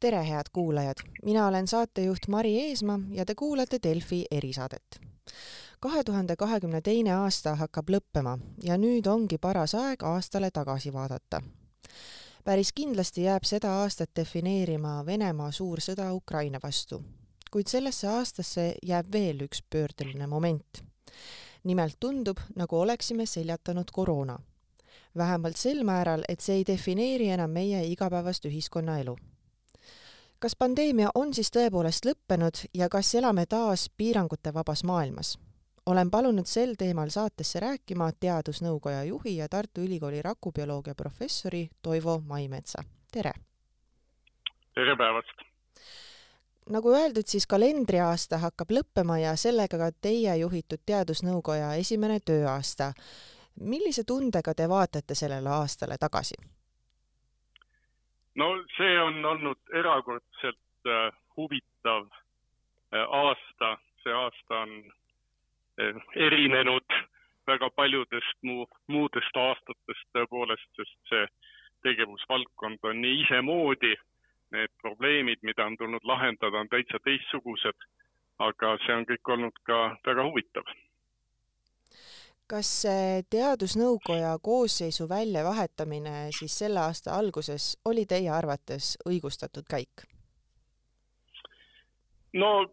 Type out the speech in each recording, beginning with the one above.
tere, head kuulajad, mina olen saatejuht Mari Eesmaa ja te kuulate Delfi erisaadet. kahe tuhande kahekümne teine aasta hakkab lõppema ja nüüd ongi paras aeg aastale tagasi vaadata. päris kindlasti jääb seda aastat defineerima Venemaa suur sõda Ukraina vastu, kuid sellesse aastasse jääb veel üks pöördeline moment. nimelt tundub, nagu oleksime seljatanud koroona vähemalt sel määral, et see ei defineeri enam meie igapäevast ühiskonnaelu kas pandeemia on siis tõepoolest lõppenud ja kas elame taas piirangute vabas maailmas? olen palunud sel teemal saatesse rääkima Teadusnõukoja juhi ja Tartu Ülikooli rakubioloogia professori Toivo Maimetsa. tere! tere päevast! nagu öeldud, siis kalendriaasta hakkab lõppema ja sellega ka teie juhitud Teadusnõukoja esimene tööaasta. millise tundega te vaatate sellele aastale tagasi? No see on olnud erakordselt äh, huvitav äh, aasta, see aasta on äh, erinenud väga paljudest muu, muudest aastatest tõepoolest, sest see tegevusvaldkond on nii isemoodi. Need probleemid, mida on tulnud lahendada, on täitsa teistsugused. aga see on kõik olnud ka väga huvitav kas teadusnõukoja koosseisu väljavahetamine siis selle aasta alguses oli teie arvates õigustatud käik? no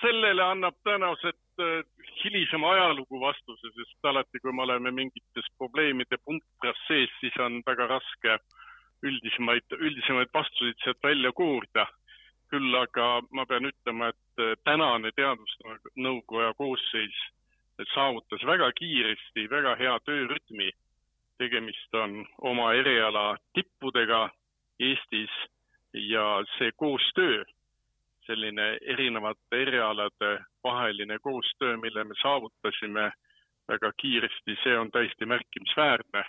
sellele annab tõenäoliselt äh, hilisem ajalugu vastuse, sest alati, kui me oleme mingites probleemide puntras sees, siis on väga raske üldisemaid, üldisemaid vastuseid sealt välja koorida. küll aga ma pean ütlema, et äh, tänane teadusnõukoja koosseis saavutas väga kiiresti väga hea töörütmi. tegemist on oma eriala tippudega Eestis ja see koostöö, selline erinevate erialade vaheline koostöö, mille me saavutasime väga kiiresti, see on täiesti märkimisväärne.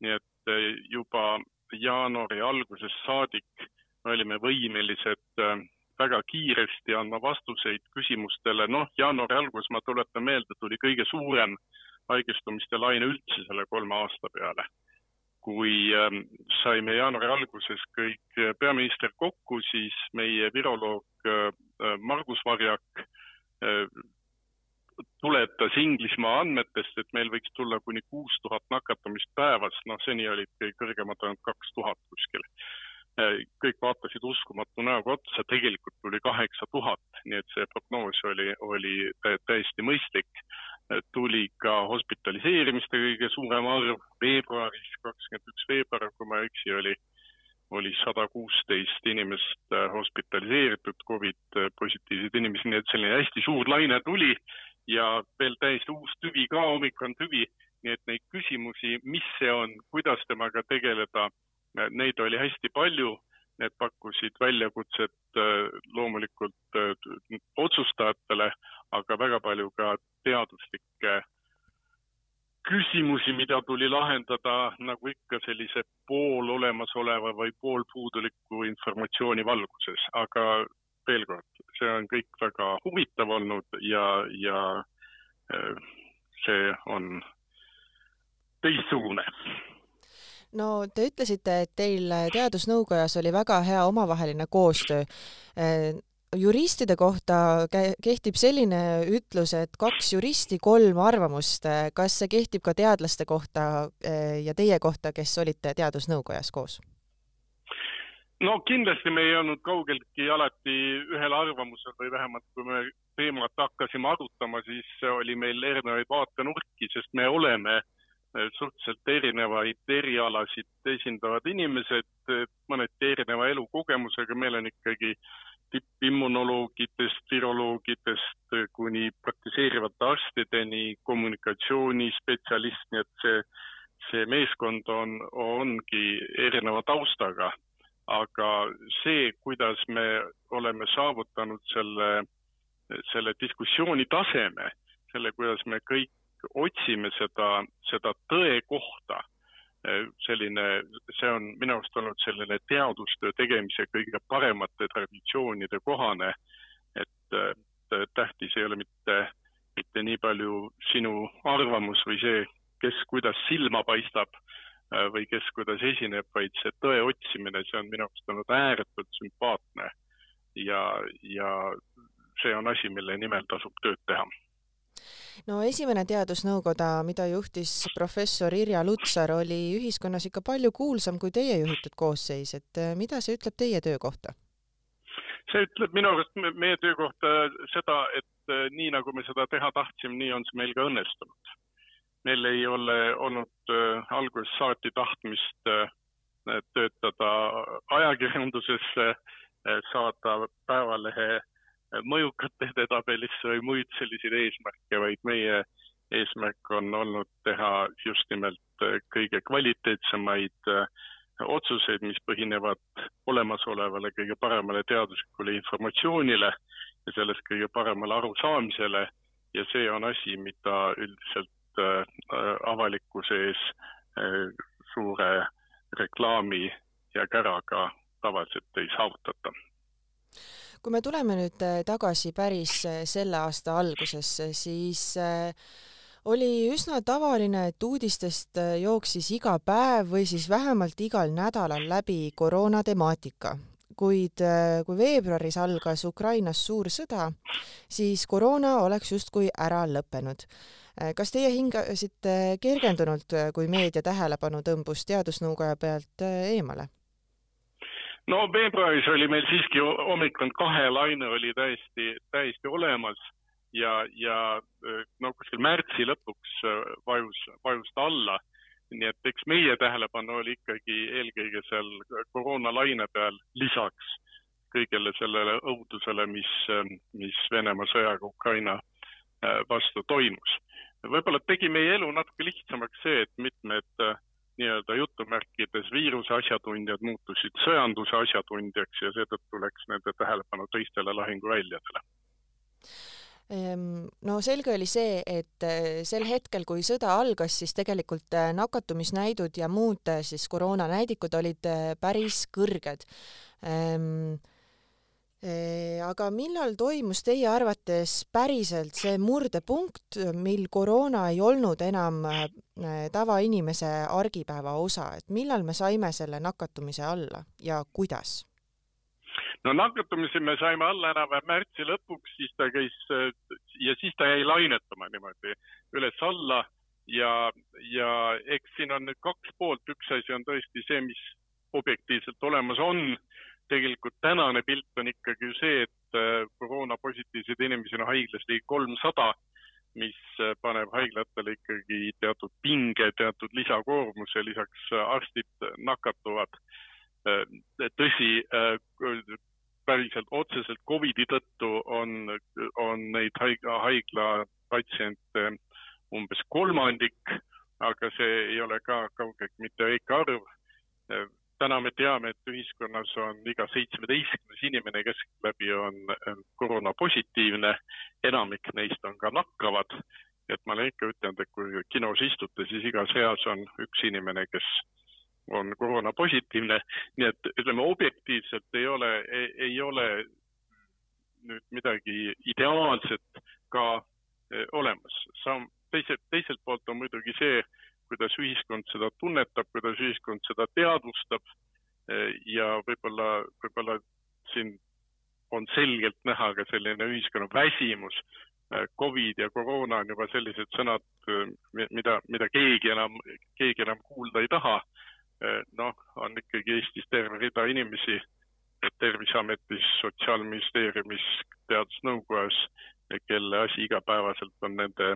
nii et eh, juba jaanuari algusest saadik me olime võimelised eh, väga kiiresti andma vastuseid küsimustele, noh, jaanuari alguses, ma tuletan meelde, tuli kõige suurem haigestumiste laine üldse selle kolme aasta peale. kui äh, saime jaanuari alguses kõik peaminister kokku, siis meie viroloog äh, Margus Varjak äh, tuletas Inglismaa andmetest, et meil võiks tulla kuni kuus tuhat nakatumist päevas, noh, seni olid kõrgemad ainult kaks tuhat kuskil. Äh, kõik vaatasid uskumatu näoga otsa, tegelikult tuli kaheksa tuhat, nii et see prognoos oli, oli täiesti mõistlik. Äh, tuli ka hospitaliseerimiste kõige suurem arv veebruaris, kakskümmend üks veebruar, kui ma ei eksi, oli, oli sada kuusteist inimest äh, hospitaliseeritud, Covid positiivseid inimesi, nii et selline hästi suur laine tuli ja veel täiesti uus tüvi ka, omikron tüvi, nii et neid küsimusi, mis see on, kuidas temaga tegeleda Neid oli hästi palju, need pakkusid väljakutset äh, loomulikult äh, otsustajatele, aga väga palju ka teaduslikke küsimusi, mida tuli lahendada nagu ikka sellise pool olemasoleva või pool puuduliku informatsiooni valguses, aga veel kord, see on kõik väga huvitav olnud ja, ja äh, see on teistsugune no te ütlesite, et teil Teadusnõukojas oli väga hea omavaheline koostöö. Äh, juristide kohta kehtib selline ütlus, et kaks juristi, kolm arvamust. kas see kehtib ka teadlaste kohta äh, ja teie kohta, kes olite Teadusnõukojas koos? no kindlasti me ei olnud kaugeltki alati ühel arvamusel või vähemalt kui me teemat hakkasime arutama, siis oli meil erinevaid vaatenurki, sest me oleme äh, suhteliselt erinevaid erialasid esindavad inimesed, mõneti erineva elukogemusega, meil on ikkagi tippimmunoloogidest, viroloogidest kuni praktiseerivate arstideni, kommunikatsioonispetsialist, nii et see, see meeskond on, ongi erineva taustaga. aga see, kuidas me oleme saavutanud selle, selle diskussiooni taseme, selle, kuidas me kõik otsime seda, seda tõe kohta, eh, selline, see on minu arust olnud selline teadustöö tegemise kõige paremate traditsioonide kohane, et tähtis ei ole mitte, mitte nii palju sinu arvamus või see, kes kuidas silma paistab, või kes kuidas esineb, vaid see tõe otsimine, see on minu arust olnud ääretult sümpaatne. ja, ja see on asi, mille nimel tasub tööd teha no esimene teadusnõukoda, mida juhtis professor Irja Lutsar, oli ühiskonnas ikka palju kuulsam kui teie juhitud koosseis, et äh, mida see ütleb teie töö kohta? see ütleb minu arust meie töö kohta seda, et äh, nii nagu me seda teha tahtsime, nii on see meil ka õnnestunud. meil ei ole olnud algusest saati tahtmist töötada ajakirjanduses, saada Päevalehe mõjukate edetabelisse või muid selliseid eesmärke, vaid meie eesmärk on olnud teha just nimelt äh, kõige kvaliteetsemaid äh, otsuseid, mis põhinevad olemasolevale kõige paremale teaduslikule informatsioonile ja sellest kõige paremale arusaamisele. Ja see on asi, mida üldiselt äh, avalikkuse ees suure reklaami ja käraga tavaliselt ei saavutata kui me tuleme nüüd äh, tagasi päris äh, selle aasta algusesse, siis äh, oli üsna tavaline, et uudistest jooksis iga päev või siis vähemalt igal nädalal läbi koroona temaatika. kuid kui veebruaris algas Ukrainas suur sõda, siis koroona oleks justkui ära lõppenud. kas teie hingasite kergendunult, kui meedia tähelepanu tõmbus teadusnõukoja pealt eemale? No veebruaris oli meil siiski hommikul kahe laine oli täiesti, täiesti olemas ja, ja no kuskil märtsi lõpuks vajus, vajus ta alla. nii et eks meie tähelepanu oli ikkagi eelkõige seal koroonalaine peal lisaks kõigele sellele õudusele, mis, mis Venemaa sõjaga Ukraina vastu toimus. võib-olla tegi meie elu natuke lihtsamaks see, et mitmed äh, nii-öelda jutumärkides viiruse asjatundjad muutusid sõjanduse asjatundjaks ja seetõttu läks nende tähelepanu teistele lahinguväljadele. Ehm, no selge oli see, et eh, sel hetkel, kui sõda algas, siis tegelikult eh, nakatumisnäidud ja muud eh, siis koroonanäidikud olid päris kõrged. Ehm, aga millal toimus teie arvates päriselt see murdepunkt, mil koroona ei olnud enam tavainimese argipäeva osa, et millal me saime selle nakatumise alla ja kuidas? no nakatumise me saime alla enam-vähem märtsi lõpuks, siis ta käis ja siis ta jäi lainetama niimoodi üles-alla ja, ja eks siin on nüüd kaks poolt, üks asi on tõesti see, mis objektiivselt olemas on tegelikult tänane pilt on ikkagi see, et äh, koroonapositiivseid inimesi on haiglas ligi kolmsada, mis äh, paneb haiglatele ikkagi teatud pinge, teatud lisakoormuse, lisaks äh, arstid nakatuvad. tõsi, päriselt otseselt Covidi tõttu on, on neid haigla, haiglapatsiente umbes kolmandik, aga see ei ole ka kaugeltki mitte väike arv täna me teame, et ühiskonnas on iga seitsmeteistkümnes inimene keskeltläbi on koroonapositiivne, enamik neist on ka nakkavad. et ma olen ikka ütelnud, et kui kinos istute, siis igas eas on üks inimene, kes on koroonapositiivne, nii et ütleme objektiivselt ei ole, ei ole nüüd midagi ideaalset ka eh, olemas. sam-, teise, teiselt poolt on muidugi see, kuidas ühiskond seda tunnetab, kuidas ühiskond seda teadvustab eh, ja võib-olla, võib-olla siin on selgelt näha ka selline ühiskonna väsimus. Eh, Covid ja koroona on juba sellised sõnad, eh, mida, mida keegi enam, keegi enam kuulda ei taha. noh, on ikkagi Eestis terve rida inimesi Terviseametis, Sotsiaalministeeriumis, Teadusnõukojas, kelle asi igapäevaselt on nende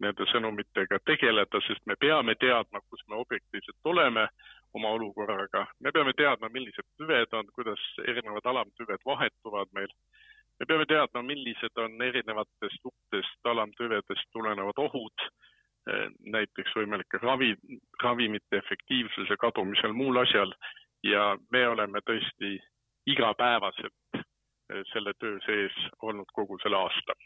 nende sõnumitega tegeleda, sest me peame teadma, kus me objektiivselt oleme oma olukorraga. me peame teadma, millised tüved on, kuidas erinevad alamtüved vahetuvad meil. me peame teadma, millised on erinevatest uutest alamtüvedest tulenevad ohud, näiteks võimalike ravi, ravimite efektiivsuse kadumisel, muul asjal ja me oleme tõesti igapäevaselt eh, selle töö sees olnud kogu selle aasta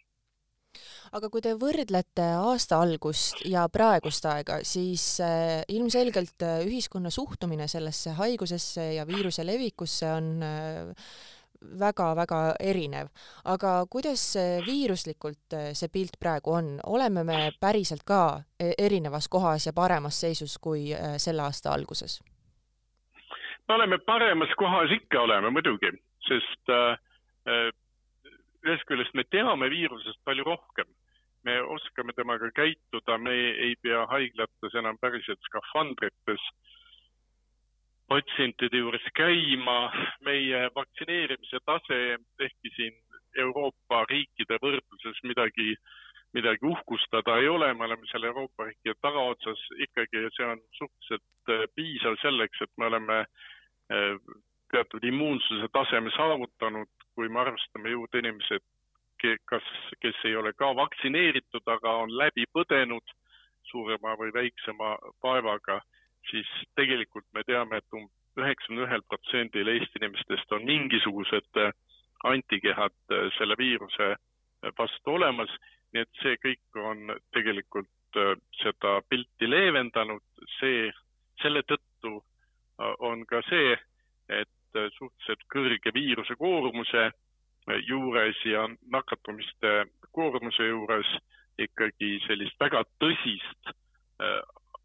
aga kui te võrdlete aasta algust ja praegust aega, siis äh, ilmselgelt äh, ühiskonna suhtumine sellesse haigusesse ja viiruse levikusse on väga-väga erinev. aga kuidas viiruslikult see pilt praegu on, oleme me päriselt ka erinevas kohas ja paremas seisus kui selle aasta alguses? me oleme paremas kohas, ikka oleme muidugi, sest äh, ühest küljest me teame viirusest palju rohkem. me oskame temaga käituda, me ei pea haiglates enam päriselt skafandrites patsientide juures käima. meie vaktsineerimise tase, ehkki siin Euroopa riikide võrdluses midagi, midagi uhkustada ei ole, me oleme seal Euroopa riikide tagaotsas ikkagi ja see on suhteliselt äh, piisav selleks, et me oleme Äh, teatud immuunsuse taseme saavutanud, kui me arvestame jõud inimesed, kas, kes ei ole ka vaktsineeritud, aga on läbi põdenud suurema või väiksema vaevaga, siis tegelikult me teame, et umbes üheksakümne ühel protsendil Eesti inimestest on mingisugused äh, antikehad äh, selle viiruse vastu olemas, nii et see kõik on tegelikult seda pilti leevendanud, see, selle tõttu on ka see, et suhteliselt kõrge viiruse koormuse juures ja nakatumiste koormuse juures ikkagi sellist väga tõsist äh,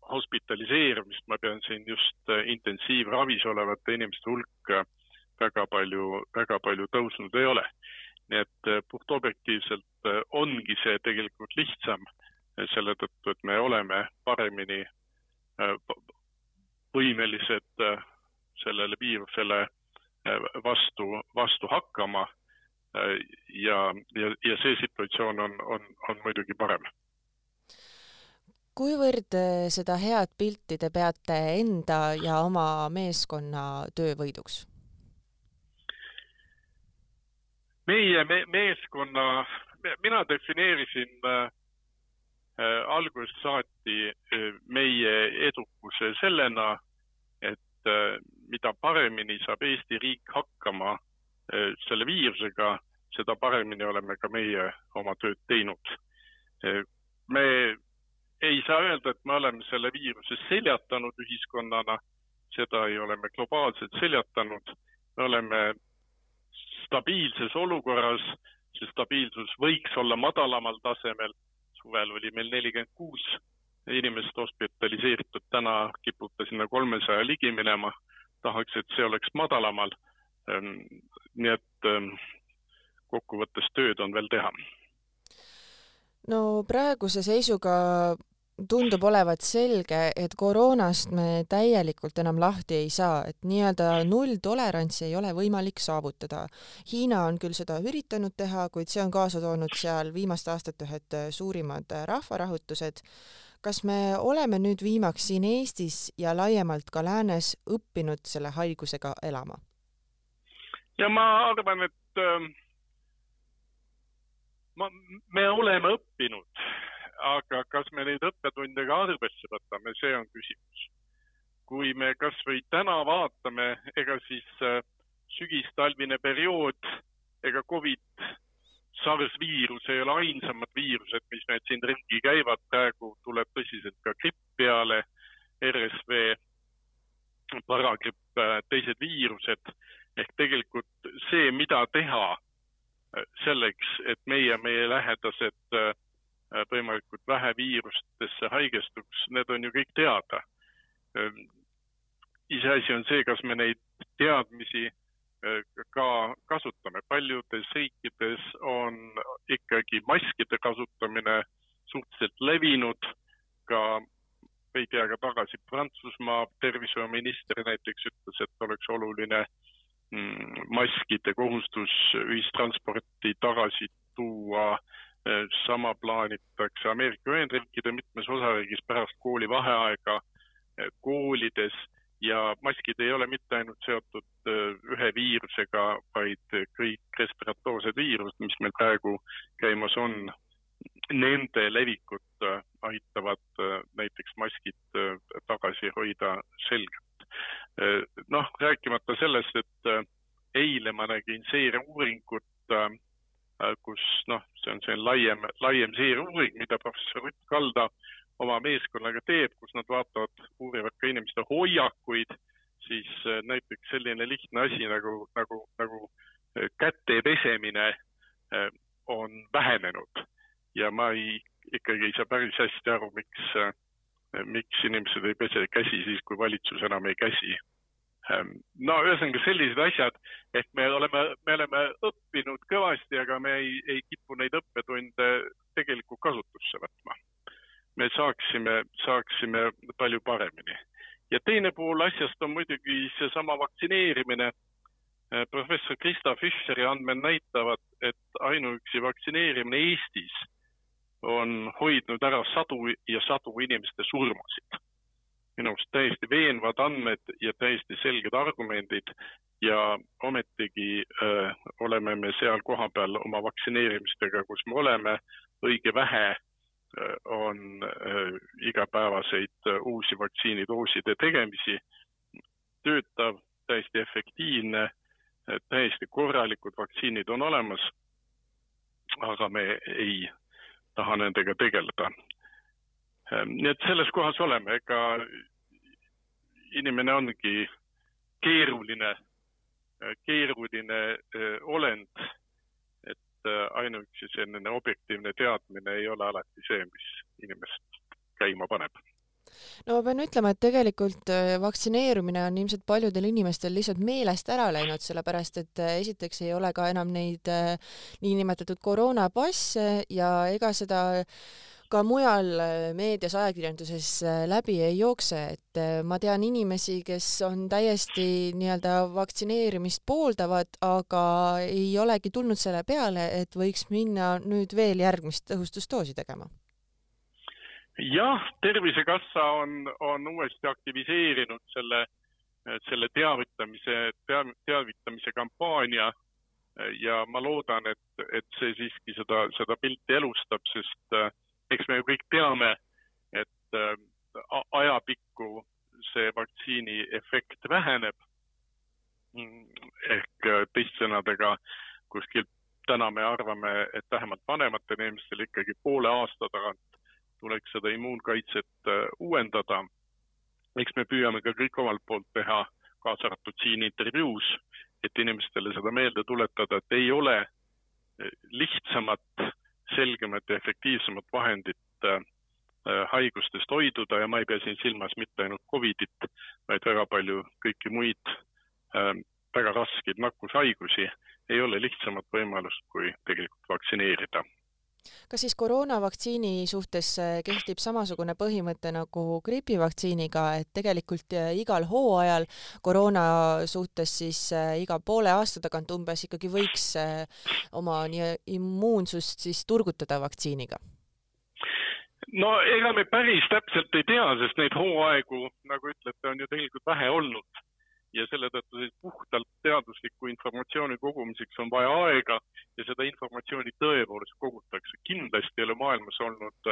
hospitaliseerimist, ma pean siin just äh, intensiivravis olevate inimeste hulka väga palju, väga palju tõusnud ei ole. nii et äh, puhtobjektiivselt ongi see tegelikult lihtsam selle tõttu, et me oleme paremini võimelised äh, sellele viirusele äh, vastu, vastu hakkama. Ja, ja, ja see situatsioon on, on, on muidugi parem. kuivõrd seda head pilti te peate enda ja oma meeskonna töövõiduks? meie me, meeskonna, mina defineerisin äh, Äh, algusest saati äh, meie edukuse sellena, et äh, mida paremini saab Eesti riik hakkama selle viirusega, seda paremini oleme ka meie oma tööd teinud. me ei saa öelda, et me oleme selle viiruse seljatanud ühiskonnana, seda ei ole me globaalselt seljatanud, me oleme stabiilses olukorras, see stabiilsus võiks olla madalamal tasemel suvel oli meil nelikümmend kuus inimest hospitaliseeritud, täna kipub ta sinna kolmesaja ligi minema. Tahaks, et see oleks madalamal. Ehm, nii et ehm, kokkuvõttes tööd on veel teha. no praeguse seisuga tundub olevat selge, et koroonast me täielikult enam lahti ei saa, et nii-öelda nulltolerantsi ei ole võimalik saavutada. Hiina on küll seda üritanud teha, kuid see on kaasa toonud seal viimaste aastate ühed suurimad rahvarahutused. Kas me oleme nüüd viimaks siin Eestis ja laiemalt ka läänes õppinud selle haigusega elama? ja ma arvan, et äh, ma, me oleme õppinud aga kas me neid õppetunde ka arvesse võtame, see on küsimus. kui me kasvõi täna vaatame, ega siis äh, sügistalvine periood ega Covid, SARS viirus ei ole ainsamad viirused, mis meil siin ringi käivad, praegu tõsiselt ka gripp peale, RSV, paragripp, äh, teised viirused ehk tegelikult see, mida teha äh, selleks, et meie, meie lähedased äh, võimalikult vähe viirustesse haigestuks, need on ju kõik teada. Iseasi on see, kas me neid teadmisi ka kasutame. paljudes riikides on ikkagi maskide kasutamine suhteliselt levinud, ka veidi aega tagasi Prantsusmaa tervishoiuminister näiteks ütles, et oleks oluline mm, maskide kohustus ühistransporti tagasi tuua. Äh, sama plaanitakse Ameerika Ühendriikide mitmes osariigis pärast koolivaheaega äh, koolides ja maskid ei ole mitte ainult seotud äh, ühe viirusega, vaid kõik respiratoorsed viirused, mis meil praegu käimas on, nende levikut aitavad näiteks maskid tagasi hoida selgelt. noh, rääkimata sellest, et eile ma nägin seireuuringut Äh, kus noh, see on selline laiem, laiem seireuuring, mida professor Rutt Kalda oma meeskonnaga teeb, kus nad vaatavad, uurivad ka inimeste hoiakuid, siis äh, näiteks selline lihtne asi nagu, nagu, nagu käte pesemine on vähenenud ja ma ei, ikkagi ei saa päris hästi aru, miks, miks inimesed ei pese käsi siis, kui valitsus enam ei käsi. no ühesõnaga sellised asjad, et me oleme, me oleme õppinud kõvasti, aga me ei, ei kipu neid õppetunde tegelikult kasutusse võtma. me saaksime, saaksime palju paremini. ja teine pool asjast on muidugi seesama vaktsineerimine professor Krista Fischeri andmed näitavad, et ainuüksi vaktsineerimine Eestis on hoidnud ära sadu ja sadu inimeste surmasid. minu arust täiesti veenvad andmed ja täiesti selged argumendid ja ometigi öö, äh, oleme me seal kohapeal oma vaktsineerimistega, kus me oleme, õige vähe öö, äh, on öö, äh, igapäevaseid öö, uusi vaktsiinidooside tegemisi, töötav, täiesti efektiivne, täiesti korralikud vaktsiinid on olemas, aga me ei taha nendega tegeleda. Ehm, nii et selles kohas oleme, ega inimene ongi keeruline, keeruline eh, olend, et eh, ainuüksi selline objektiivne teadmine ei ole alati see, mis inimest käima paneb no ma pean ütlema, et tegelikult äh, vaktsineerimine on ilmselt paljudel inimestel lihtsalt meelest ära läinud, sellepärast et äh, esiteks ei ole ka enam neid äh, niinimetatud koroonapasse ja ega seda ka mujal meedias, ajakirjanduses läbi ei jookse, et ma tean inimesi, kes on täiesti nii-öelda vaktsineerimist pooldavad, aga ei olegi tulnud selle peale, et võiks minna nüüd veel järgmist tõhustusdoosi tegema jah, Tervisekassa on, on uuesti aktiviseerinud selle, selle teavitamise, teavitamise kampaania ja ma loodan, et, et see siiski seda, seda pilti elustab, sest äh, eks me ju kõik teame, et äh, ajapikku see vaktsiini efekt väheneb. ehk äh, teistsõnadega kuskil täna me arvame, et vähemalt vanematel inimestel ikkagi poole aasta tagant tuleks seda immuunkaitset äh, uuendada. eks me püüame ka kõik omalt poolt teha, kaasa arvatud siin intervjuus, et inimestele seda meelde tuletada, et ei ole äh, lihtsamat, selgemat ja efektiivsemat vahendit äh, haigustest hoiduda ja ma ei pea siin silmas mitte ainult Covidit, vaid väga palju kõiki muid väga raskeid nakkushaigusi, ei ole lihtsamat võimalust, kui tegelikult vaktsineerida kas siis koroonavaktsiini suhtes äh, kehtib samasugune põhimõte nagu gripivaktsiiniga, et tegelikult äh, igal hooajal koroona suhtes siis äh, iga poole aasta tagant umbes ikkagi võiks oma nii immuunsust siis turgutada vaktsiiniga? no ega me päris täpselt ei tea, sest neid hooaegu, nagu ütlete, on ju tegelikult vähe olnud ja selle tõttu puhtalt teadusliku informatsiooni kogumiseks on vaja aega ja seda informatsiooni tõepoolest kogutakse. kindlasti ei ole maailmas olnud,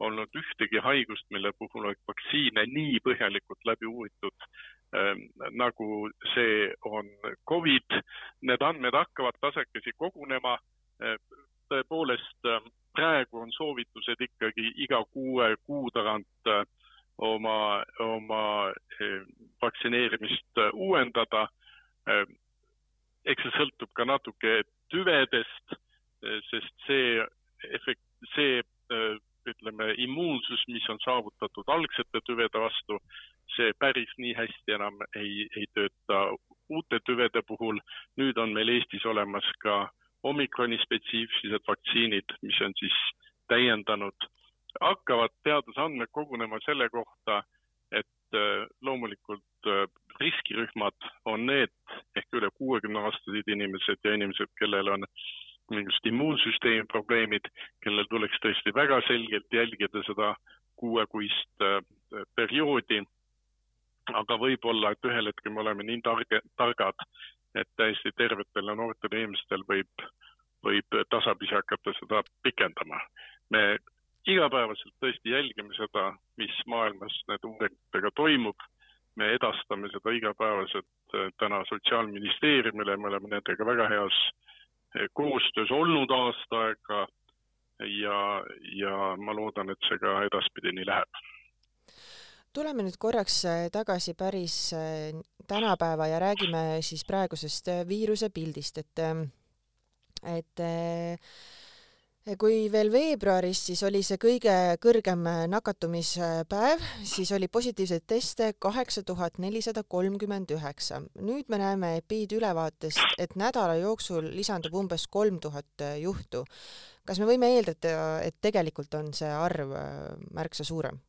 olnud ühtegi haigust, mille puhul oleks vaktsiine nii põhjalikult läbi uuritud ähm, nagu see on Covid. Need andmed hakkavad tasakesi kogunema. Äh, tõepoolest äh, praegu on soovitused ikkagi iga kuue kuu tagant äh, oma, oma eh, vaktsineerimist eh, uuendada. Eh, eks see sõltub ka natuke tüvedest, sest see efekt, see ütleme, immuunsus, mis on saavutatud algsete tüvede vastu, see päris nii hästi enam ei, ei tööta uute tüvede puhul. nüüd on meil Eestis olemas ka omikroni spetsiifilised vaktsiinid, mis on siis täiendanud hakkavad teadusandmed kogunema selle kohta, et äh, loomulikult äh, riskirühmad on need ehk üle kuuekümne aastased inimesed ja inimesed, kellel on mingisugused immuunsüsteemi probleemid, kellel tuleks tõesti väga selgelt jälgida seda kuuekuist äh, perioodi. aga võib-olla, et ühel hetkel me oleme nii targe, targad, et täiesti tervetel ja noortel inimestel võib, võib tasapisi hakata seda pikendama. me igapäevaselt tõesti jälgime seda, mis maailmas nende uuringutega toimub. me edastame seda igapäevaselt äh, täna Sotsiaalministeeriumile, me oleme nendega väga heas äh, koostöös olnud aasta aega ja, ja ma loodan, et see ka edaspidi nii läheb tuleme nüüd korraks äh, tagasi päris tänapäeva ja räägime siis praegusest viiruse pildist, et et kui veel veebruaris, siis oli see kõige kõrgem nakatumispäev, siis oli positiivseid teste kaheksa tuhat nelisada kolmkümmend üheksa. nüüd me näeme epiid ülevaatest, et nädala jooksul lisandub umbes kolm tuhat juhtu. kas me võime eeldada, et tegelikult on see arv märksa suurem?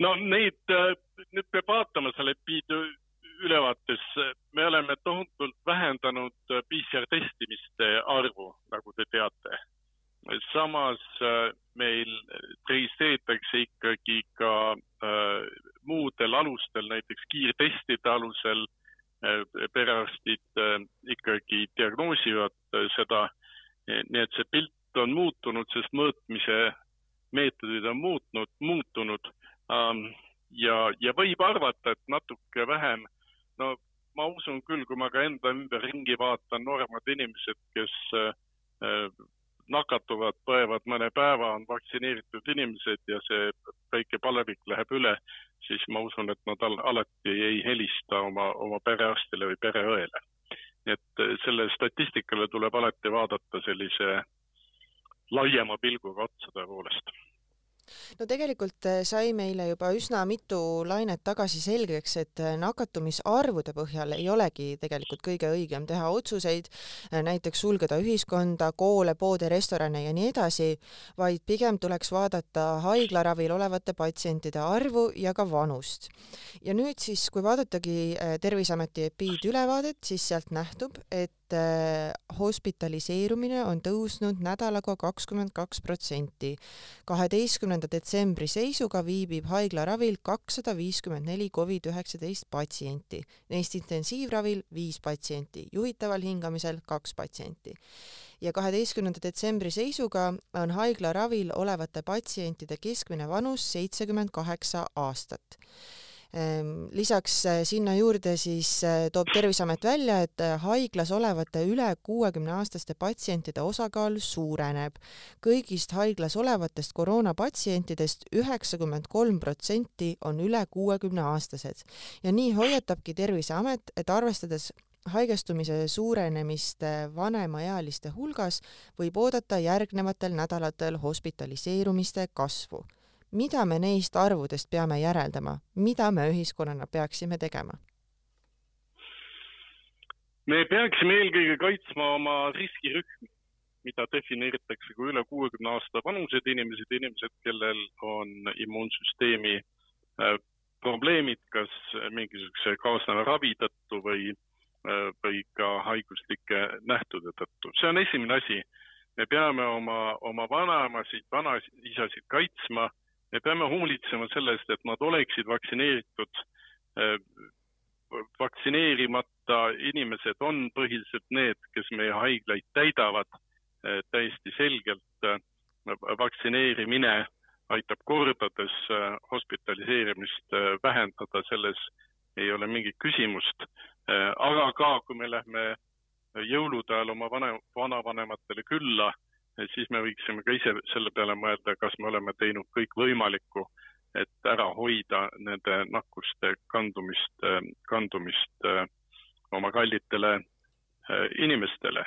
no neid, äh, nüüd peab vaatama selle epiidu ülevaates, me oleme tohutult vähendanud äh, PCR testimiste arvu, nagu te teate. samas äh, meil registreeritakse ikkagi ka äh, muudel alustel, näiteks kiirtestide alusel äh, perearstid äh, ikkagi diagnoosivad äh, seda. nii et see pilt on muutunud, sest mõõtmise meetodid on muutnud, muutunud Ähm, ja, ja võib arvata, et natuke vähem, no ma usun küll, kui ma ka enda ümberringi vaatan, nooremad inimesed, kes äh, nakatuvad, põevad mõne päeva, on vaktsineeritud inimesed ja see väike palevik läheb üle, siis ma usun, et nad al alati ei helista oma, oma perearstile või pereõele. et äh, selle statistikale tuleb alati vaadata sellise laiema pilguga otsa tõepoolest no tegelikult äh, sai meile juba üsna mitu lainet tagasi selgeks, et äh, nakatumisarvude põhjal ei olegi tegelikult kõige õigem teha otsuseid, äh, näiteks sulgeda ühiskonda, koole, poode, restorane ja nii edasi, vaid pigem tuleks vaadata haiglaravil olevate patsientide arvu ja ka vanust. ja nüüd siis, kui vaadatagi Terviseameti epiidülevaadet, siis sealt nähtub, et hospitaliseerumine on tõusnud nädalaga kakskümmend kaks protsenti. kaheteistkümne kolmanda detsembri seisuga viibib haiglaravil kakssada viiskümmend neli Covid-19 patsienti, neist intensiivravil viis patsienti, juhitaval hingamisel kaks patsienti. ja kaheteistkümnenda detsembri seisuga on haiglaravil olevate patsientide keskmine vanus seitsekümmend kaheksa aastat lisaks äh, sinna juurde siis äh, toob Terviseamet välja, et äh, haiglas olevate üle kuuekümne aastaste patsientide osakaal suureneb. kõigist haiglas olevatest koroonapatsientidest üheksakümmend kolm protsenti on üle kuuekümne aastased ja nii hoiatabki Terviseamet, et arvestades haigestumise suurenemist vanemaealiste hulgas võib oodata järgnevatel nädalatel hospitaliseerumiste kasvu mida me neist arvudest peame järeldama, mida me ühiskonnana peaksime tegema? me peaksime eelkõige kaitsma oma riskirühmi, mida defineeritakse kui üle kuuekümne aasta vanused inimesed, inimesed, kellel on immuunsüsteemi äh, probleemid, kas mingisuguse kaasneva ravi tõttu või, äh, või ka haiguslike nähtude tõttu. see on esimene asi. me peame oma, oma vanaemasid, vanaisasid kaitsma me peame hoolitsema selle eest, et nad oleksid vaktsineeritud. Äh, vaktsineerimata inimesed on põhiliselt need, kes meie haiglaid täidavad äh, täiesti selgelt. Äh, vaktsineerimine aitab kordades hospitaliseerimist vähendada, selles ei ole mingit küsimust. aga ka, kui me lähme jõulude ajal oma vana, vanavanematele külla siis me võiksime ka ise selle peale mõelda, kas me oleme teinud kõik võimalikku, et ära hoida nende nakkuste kandumist, kandumist äh, oma kallitele äh, inimestele.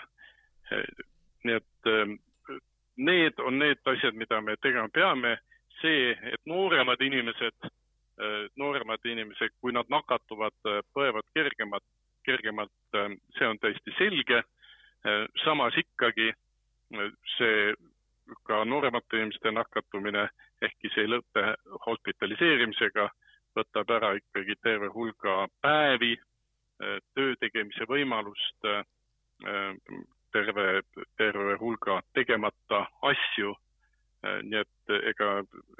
nii et äh, need on need asjad, mida me tegema peame. see, et nooremad inimesed, nooremad inimesed, kui nad nakatuvad, põevad kergemalt, kergemalt, see on täiesti selge. samas ikkagi see ka nooremate inimeste nakatumine, ehkki see ei lõpe hospitaliseerimisega, võtab ära ikkagi terve hulga päevi, töö tegemise võimalust, terve, terve hulga tegemata asju. nii et ega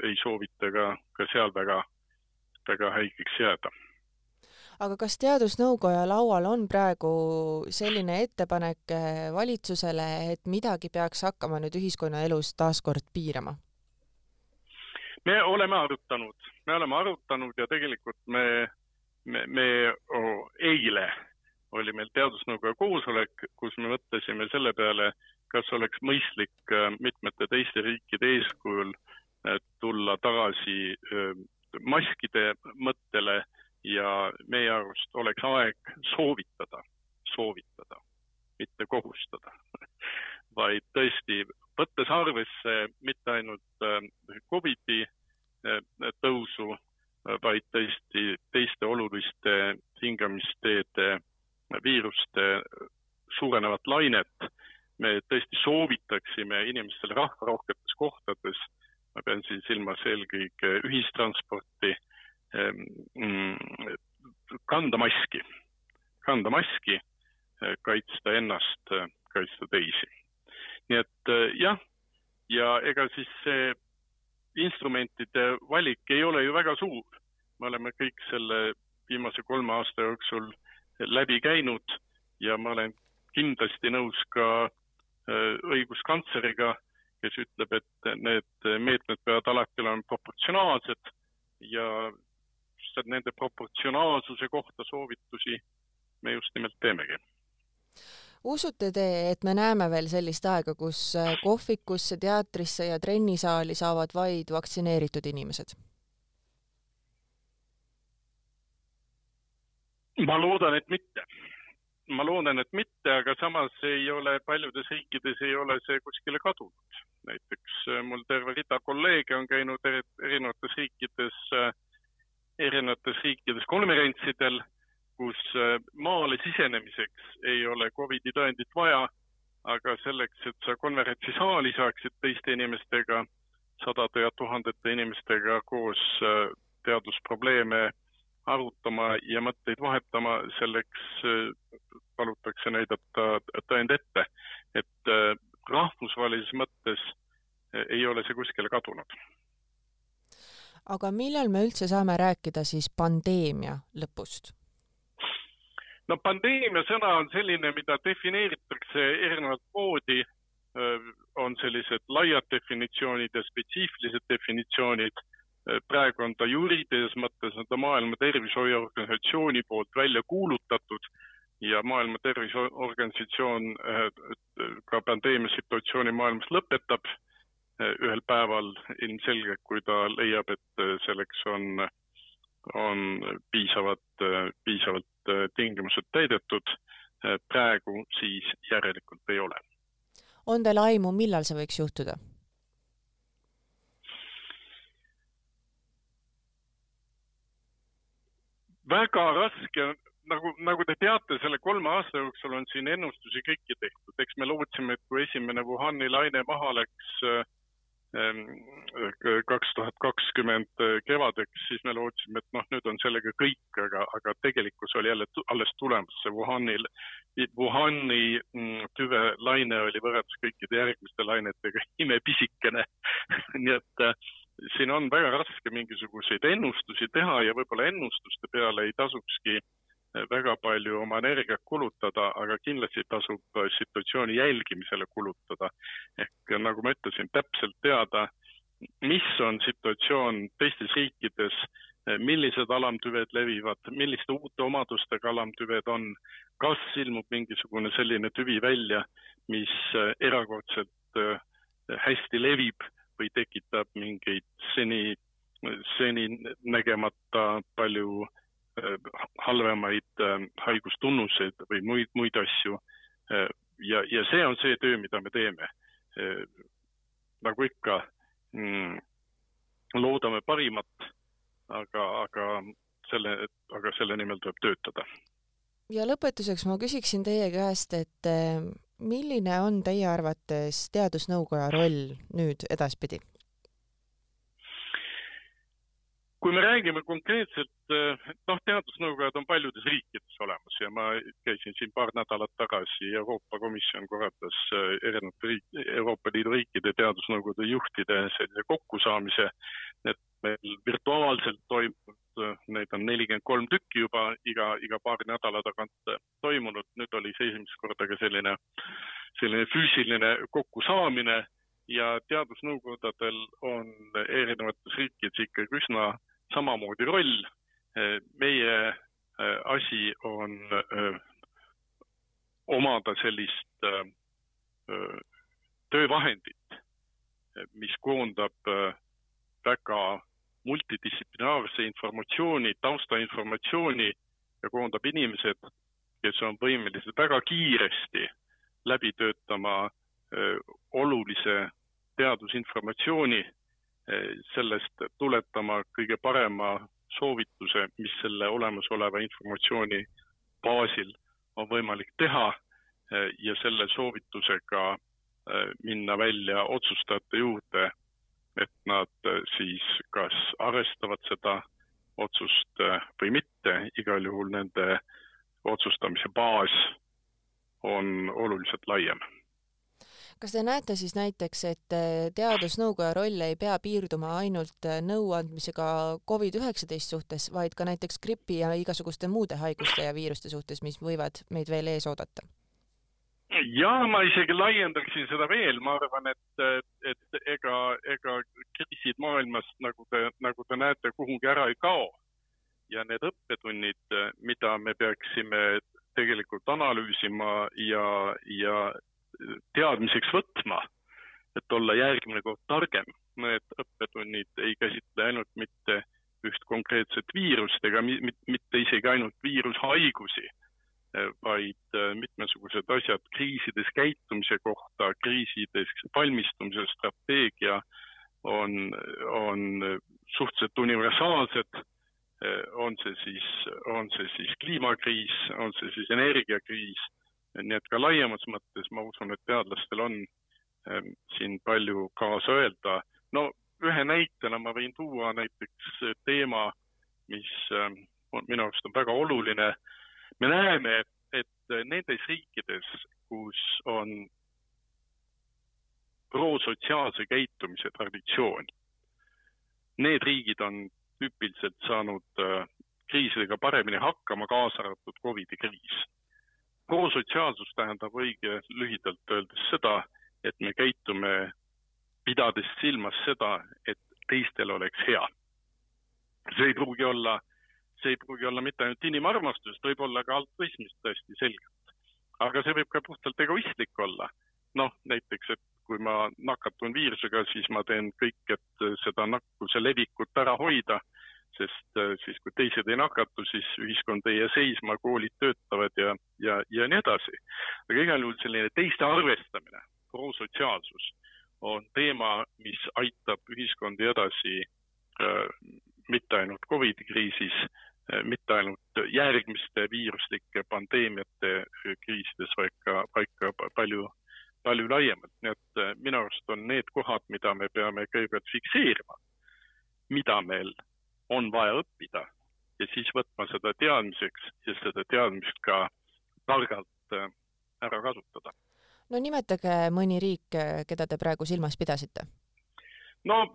ei soovita ka, ka seal väga, väga haigeks jääda aga kas Teadusnõukoja laual on praegu selline ettepanek eh, valitsusele, et midagi peaks hakkama nüüd ühiskonnaelus taaskord piirama? me oleme arutanud, me oleme arutanud ja tegelikult me, me, me oh, eile oli meil Teadusnõukoja koosolek, kus me mõtlesime selle peale, kas oleks mõistlik eh, mitmete teiste riikide eeskujul tulla ta tagasi maskide mõttele ja meie arust oleks aeg soovitada, soovitada, mitte kohustada vaid tõesti võttes arvesse mitte ainult Covidi tõusu, vaid tõesti teiste oluliste hingamisteede viiruste suurenevat lainet. me tõesti soovitaksime inimestele rahvarohketes kohtades, ma pean siin silmas eelkõige ühistransporti, kanda maski, kanda maski, kaitsta ennast, kaitsta teisi. nii et jah, ja ega siis see instrumentide valik ei ole ju väga suur. me oleme kõik selle viimase kolme aasta jooksul läbi käinud ja ma olen kindlasti nõus ka õiguskantsleriga, kes ütleb, et need meetmed peavad alati olema proportsionaalsed ja nende proportsionaalsuse kohta soovitusi me just nimelt teemegi usute te, et me näeme veel sellist aega, kus äh, kohvikusse, teatrisse ja trennisaali saavad vaid vaktsineeritud inimesed? ma loodan, et mitte. ma loodan, et mitte, aga samas ei ole paljudes riikides ei ole see kuskile kadunud. näiteks äh, mul terve rida kolleege on käinud erinevates riikides, äh, erinevates riikides konverentsidel kus äh, maale sisenemiseks ei ole Covidi tõendit vaja, aga selleks, et sa konverentsisaali saaksid teiste inimestega, sadade ja tuhandete inimestega koos äh, teadusprobleeme arutama ja mõtteid vahetama, selleks äh, palutakse näidata tõend ette. et rahvusvahelises mõttes ei ole see kuskile kadunud. Aga millal me üldse saame rääkida siis pandeemia lõpust? no pandeemia sõna on selline, mida defineeritakse erinevat moodi. on sellised laiad definitsioonid ja spetsiifilised definitsioonid. praegu on ta juriidilises mõttes on ta Maailma Terviseorganisatsiooni poolt välja kuulutatud ja Maailma Terviseorganisatsioon ka pandeemia situatsiooni maailmas lõpetab ühel päeval ilmselgelt, kui ta leiab, et selleks on, on piisavad, piisavalt Äh, tingimused täidetud, äh, praegu siis järelikult ei ole. on teil aimu, millal see võiks juhtuda? väga raske nagu, nagu te teate, selle kolme aasta jooksul on siin ennustusi kõiki tehtud, eks me lootsime, et kui esimene Wuhani laine maha läks äh, kaks tuhat kakskümmend kevadeks, siis me lootsime, et noh, nüüd on sellega kõik, aga, aga tegelikkus oli jälle alles tulemas, see Wuhanil, Wuhani mm, tüvelaine oli võrreldes kõikide järgmiste lainetega imepisikene. Nii et äh, siin on väga raske mingisuguseid ennustusi teha ja võib-olla ennustuste peale ei tasukski äh, väga palju oma energiat kulutada, aga kindlasti tasub situatsiooni jälgimisele kulutada. ehk nagu ma ütlesin, täpselt teada, mis on situatsioon teistes riikides, millised alamtüved levivad, milliste uute omadustega alamtüved on, kas ilmub mingisugune selline tüvi välja, mis erakordselt äh, hästi levib või tekitab mingeid seni, seni nägemata palju Äh, halvemaid äh, haigustunnuseid või muid, muid asju. Äh, ja, ja see on see töö, mida me teeme. nagu ikka, mm, loodame parimat, aga, aga selle, aga selle nimel tuleb töötada. ja lõpetuseks ma küsiksin teie käest, et milline on teie arvates Teadusnõukoja roll nüüd edaspidi? Kui me räägime konkreetselt, eh, noh, teadusnõukojad on paljudes riikides olemas ja ma käisin siin paar nädalat tagasi, Euroopa Komisjon korraldas eh, erinevate riik, Euroopa Liidu riikide teadusnõukogude juhtide sellise kokkusaamise, et meil virtuaalselt toimub, eh, neid on nelikümmend kolm tükki juba iga, iga paari nädala tagant toimunud, nüüd oli see esimest korda ka selline, selline füüsiline kokkusaamine ja teadusnõukogudel on erinevates riikides ikkagi üsna samamoodi roll. meie äh, asi on äh, omada sellist töövahendit, mis koondab väga multidistsiplinaarse informatsiooni, taustainformatsiooni ja koondab inimesed, kes on võimelised väga kiiresti läbi töötama olulise teadusinformatsiooni, sellest tuletama kõige parema soovituse, mis selle olemasoleva informatsiooni baasil on võimalik teha ja selle soovitusega minna välja otsustajate juurde, et nad siis kas arvestavad seda otsust või mitte, igal juhul nende otsustamise baas on oluliselt laiem kas te näete siis näiteks, et äh, teadusnõukoja roll ei pea piirduma ainult äh, nõuandmisega Covid-19 suhtes, vaid ka näiteks gripi ja igasuguste muude haiguste ja viiruste suhtes, mis võivad meid veel ees oodata? ja ma isegi laiendaksin seda veel, ma arvan, et, et ega, ega kriisid maailmas, nagu te, nagu te näete, kuhugi ära ei kao. ja need õppetunnid, mida me peaksime tegelikult analüüsima ja, ja teadmiseks võtma, et olla järgmine kord targem. Need õppetunnid ei käsitle ainult mitte üht konkreetset viirust ega mitte isegi ainult viirushaigusi, vaid äh, mitmesugused asjad kriisides käitumise kohta, kriisides valmistumise strateegia on, on suhteliselt universaalsed. Äh, on see siis, on see siis kliimakriis, on see siis energiakriis nii et ka laiemas mõttes ma usun, et teadlastel on ähm, siin palju kaasa öelda. no ühe näitena ma võin tuua näiteks teema, mis ähm, on, minu arust on väga oluline. me näeme, et nendes riikides, kus on prosotsiaalse käitumise traditsioon, need riigid on tüüpiliselt saanud äh, kriisidega paremini hakkama, kaasa arvatud Covidi kriis prosotsiaalsus tähendab õige lühidalt öeldes seda, et me käitume pidades silmas seda, et teistel oleks hea. see ei pruugi olla, see ei pruugi olla mitte ainult inimarmastusest, võib olla ka altruismist tõesti selgelt. aga see võib ka puhtalt egoistlik olla. noh, näiteks, et kui ma nakatun viirusega, siis ma teen kõik, et seda nakkuse levikut ära hoida sest äh, siis, kui teised ei nakatu, siis ühiskond ei jää seisma, koolid töötavad ja, ja, ja nii edasi. aga igal juhul selline teiste arvestamine, prosotsiaalsus on teema, mis aitab ühiskondi edasi äh, mitte ainult Covidi kriisis äh,, mitte ainult järgmiste viiruslike pandeemiate äh, kriisides, vaid ka, vaid ka palju, palju laiemalt. nii et äh, minu arust on need kohad, mida me peame kõigepealt fikseerima, mida meil on vaja õppida ja siis võtma seda teadmiseks ja seda teadmist ka targalt äh, ära kasutada. no nimetage mõni riik, äh, keda te praegu silmas pidasite. no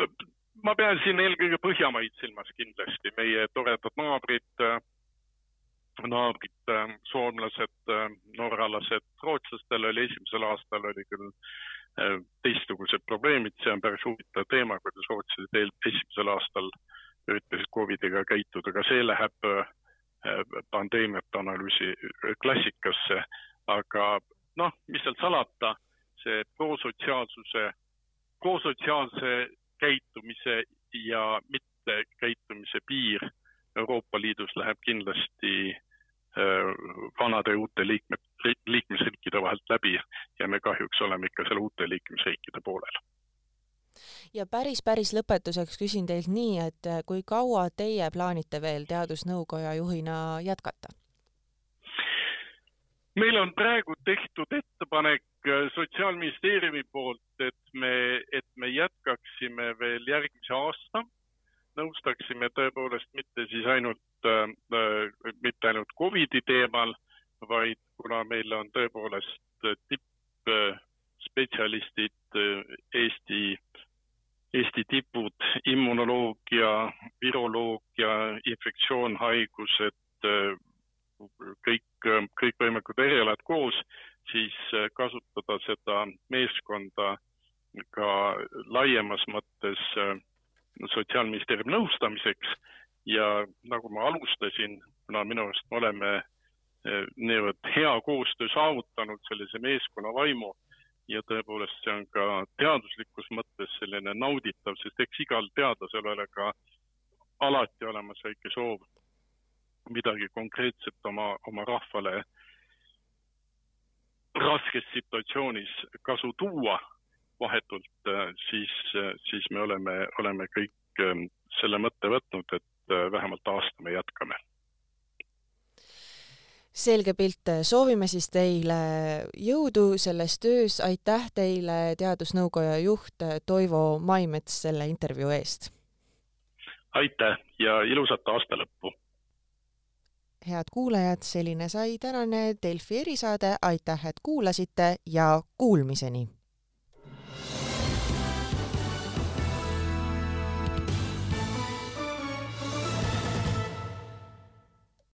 ma pean siin eelkõige Põhjamaid silmas kindlasti, meie toredad naabrid, äh, naabrid, soomlased, norralased, rootslastel oli esimesel aastal oli küll teistsugused probleemid, see on päris huvitav teema, kuidas rootslased esimesel aastal äh, üritasid Covidiga käituda, aga see läheb äh, pandeemiate analüüsi klassikasse, aga noh, mis seal salata, see prosotsiaalsuse, prosotsiaalse käitumise ja mittekäitumise piir Euroopa Liidus läheb kindlasti äh, vanade ja uute liikmed, liikmesriikide vahelt läbi. Ja me kahjuks oleme ikka seal uute liikmesriikide poolel ja päris, päris lõpetuseks küsin teilt nii, et äh, kui kaua teie plaanite veel Teadusnõukoja juhina jätkata? meil on praegu tehtud ettepanek äh, Sotsiaalministeeriumi poolt, et me, et me jätkaksime veel järgmise aasta, nõustaksime tõepoolest mitte siis ainult äh,, äh mitte ainult Covidi teemal, vaid kuna meil on tõepoolest tippspetsialistid Eesti Eesti tipud, immunoloogia, viroloogia, infektsioonhaigused, kõik, kõikvõimalikud erialad koos, siis kasutada seda meeskonda ka laiemas mõttes Sotsiaalministeeriumi nõustamiseks. Ja nagu ma alustasin, kuna minu arust me oleme niivõrd hea koostöö saavutanud, sellise meeskonna vaimu ja tõepoolest see on ka teaduslikus mõttes selline nauditav, sest eks igal teadlasel ole ka alati olemas väike soov midagi konkreetset oma, oma rahvale raskes situatsioonis kasu tuua. Vahetult, siis, siis me oleme, oleme kõik selle mõtte võtnud, et vähemalt aasta me jätkame selge pilt, soovime siis teile jõudu selles töös, aitäh teile, Teadusnõukoja juht Toivo Maimets selle intervjuu eest! aitäh ja ilusat aasta lõppu! head kuulajad, selline sai tänane Delfi erisaade, aitäh, et kuulasite ja kuulmiseni!